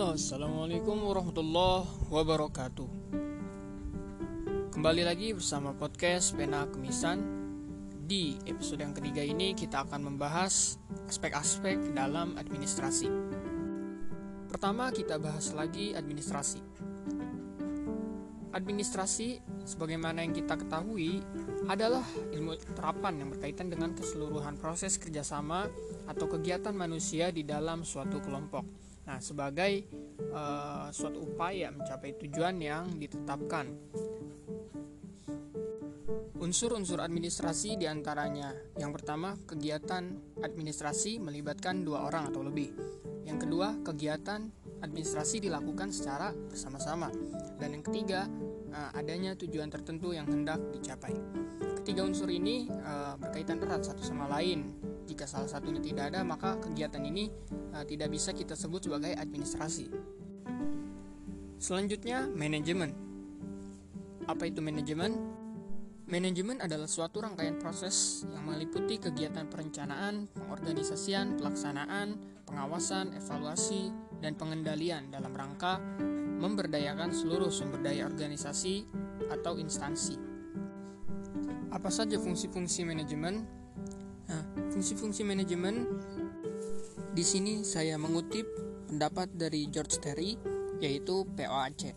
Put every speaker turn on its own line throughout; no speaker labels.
Halo, assalamualaikum warahmatullahi wabarakatuh. Kembali lagi bersama podcast Pena Kemisan. Di episode yang ketiga ini kita akan membahas aspek-aspek dalam administrasi. Pertama kita bahas lagi administrasi. Administrasi, sebagaimana yang kita ketahui, adalah ilmu terapan yang berkaitan dengan keseluruhan proses kerjasama atau kegiatan manusia di dalam suatu kelompok Nah, sebagai uh, suatu upaya mencapai tujuan yang ditetapkan. Unsur-unsur administrasi di antaranya yang pertama kegiatan administrasi melibatkan dua orang atau lebih. Yang kedua kegiatan administrasi dilakukan secara bersama-sama. Dan yang ketiga uh, adanya tujuan tertentu yang hendak dicapai. Ketiga unsur ini uh, berkaitan erat satu sama lain jika salah satunya tidak ada, maka kegiatan ini uh, tidak bisa kita sebut sebagai administrasi. Selanjutnya, manajemen. Apa itu manajemen? Manajemen adalah suatu rangkaian proses yang meliputi kegiatan perencanaan, pengorganisasian, pelaksanaan, pengawasan, evaluasi, dan pengendalian dalam rangka memberdayakan seluruh sumber daya organisasi atau instansi. Apa saja fungsi-fungsi manajemen? Fungsi-fungsi manajemen di sini saya mengutip pendapat dari George Terry yaitu POAC.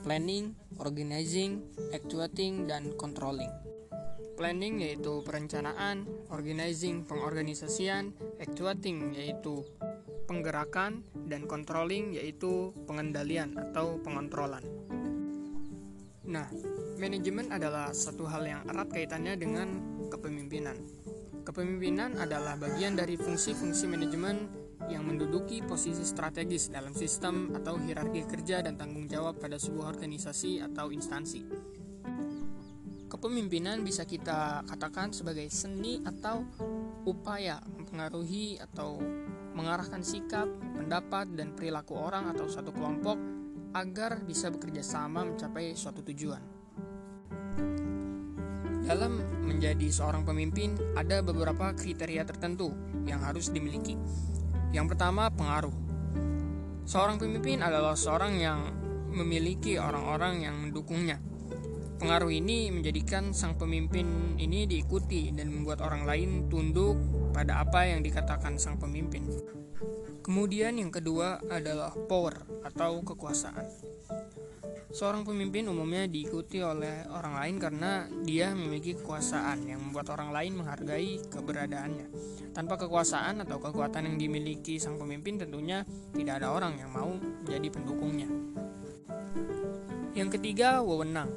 Planning, organizing, actuating dan controlling. Planning yaitu perencanaan, organizing pengorganisasian, actuating yaitu penggerakan dan controlling yaitu pengendalian atau pengontrolan. Nah, manajemen adalah satu hal yang erat kaitannya dengan kepemimpinan. Kepemimpinan adalah bagian dari fungsi-fungsi manajemen yang menduduki posisi strategis dalam sistem atau hierarki kerja dan tanggung jawab pada sebuah organisasi atau instansi. Kepemimpinan bisa kita katakan sebagai seni atau upaya mempengaruhi atau mengarahkan sikap, pendapat, dan perilaku orang atau satu kelompok agar bisa bekerja sama mencapai suatu tujuan. Dalam menjadi seorang pemimpin, ada beberapa kriteria tertentu yang harus dimiliki. Yang pertama, pengaruh. Seorang pemimpin adalah seorang yang memiliki orang-orang yang mendukungnya. Pengaruh ini menjadikan sang pemimpin ini diikuti dan membuat orang lain tunduk pada apa yang dikatakan sang pemimpin. Kemudian yang kedua adalah power atau kekuasaan. Seorang pemimpin umumnya diikuti oleh orang lain karena dia memiliki kekuasaan yang membuat orang lain menghargai keberadaannya. Tanpa kekuasaan atau kekuatan yang dimiliki sang pemimpin tentunya tidak ada orang yang mau menjadi pendukungnya. Yang ketiga, wewenang.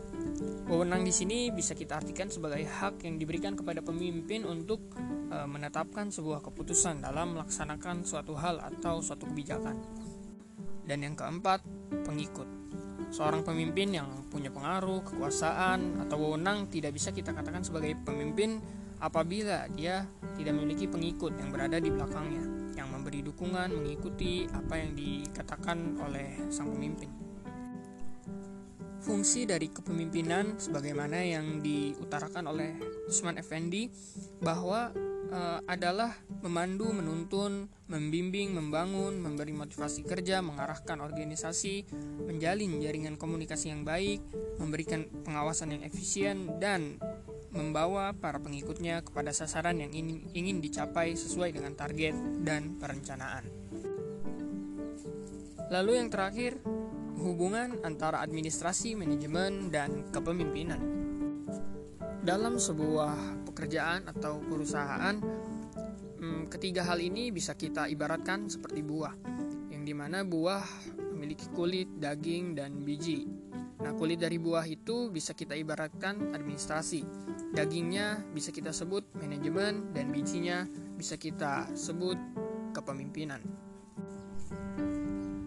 Wewenang di sini bisa kita artikan sebagai hak yang diberikan kepada pemimpin untuk e, menetapkan sebuah keputusan dalam melaksanakan suatu hal atau suatu kebijakan. Dan yang keempat, pengikut. Seorang pemimpin yang punya pengaruh, kekuasaan, atau wewenang tidak bisa kita katakan sebagai pemimpin apabila dia tidak memiliki pengikut yang berada di belakangnya, yang memberi dukungan, mengikuti apa yang dikatakan oleh sang pemimpin. Fungsi dari kepemimpinan sebagaimana yang diutarakan oleh Usman Effendi bahwa uh, adalah memandu, menuntun, membimbing, membangun, memberi motivasi kerja, mengarahkan organisasi, menjalin jaringan komunikasi yang baik, memberikan pengawasan yang efisien, dan membawa para pengikutnya kepada sasaran yang ingin, ingin dicapai sesuai dengan target dan perencanaan. Lalu yang terakhir, hubungan antara administrasi, manajemen, dan kepemimpinan. Dalam sebuah pekerjaan atau perusahaan hmm, ketiga hal ini bisa kita ibaratkan seperti buah yang di mana buah memiliki kulit, daging, dan biji. Nah kulit dari buah itu bisa kita ibaratkan administrasi. Dagingnya bisa kita sebut manajemen dan bijinya bisa kita sebut kepemimpinan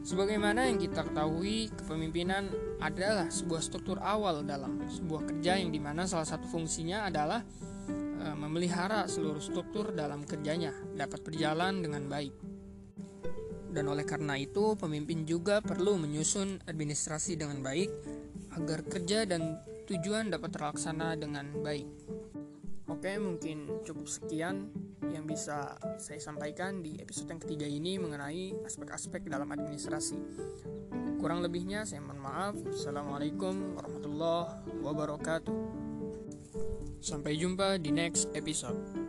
Sebagaimana yang kita ketahui, kepemimpinan adalah sebuah struktur awal dalam sebuah kerja yang di mana salah satu fungsinya adalah Eh, memelihara seluruh struktur dalam kerjanya dapat berjalan dengan baik. Dan oleh karena itu, pemimpin juga perlu menyusun administrasi dengan baik agar kerja dan tujuan dapat terlaksana dengan baik. Oke, mungkin cukup sekian yang bisa saya sampaikan di episode yang ketiga ini mengenai aspek-aspek dalam administrasi. Kurang lebihnya saya mohon maaf. Assalamualaikum warahmatullahi wabarakatuh. Sampai jumpa di next episode.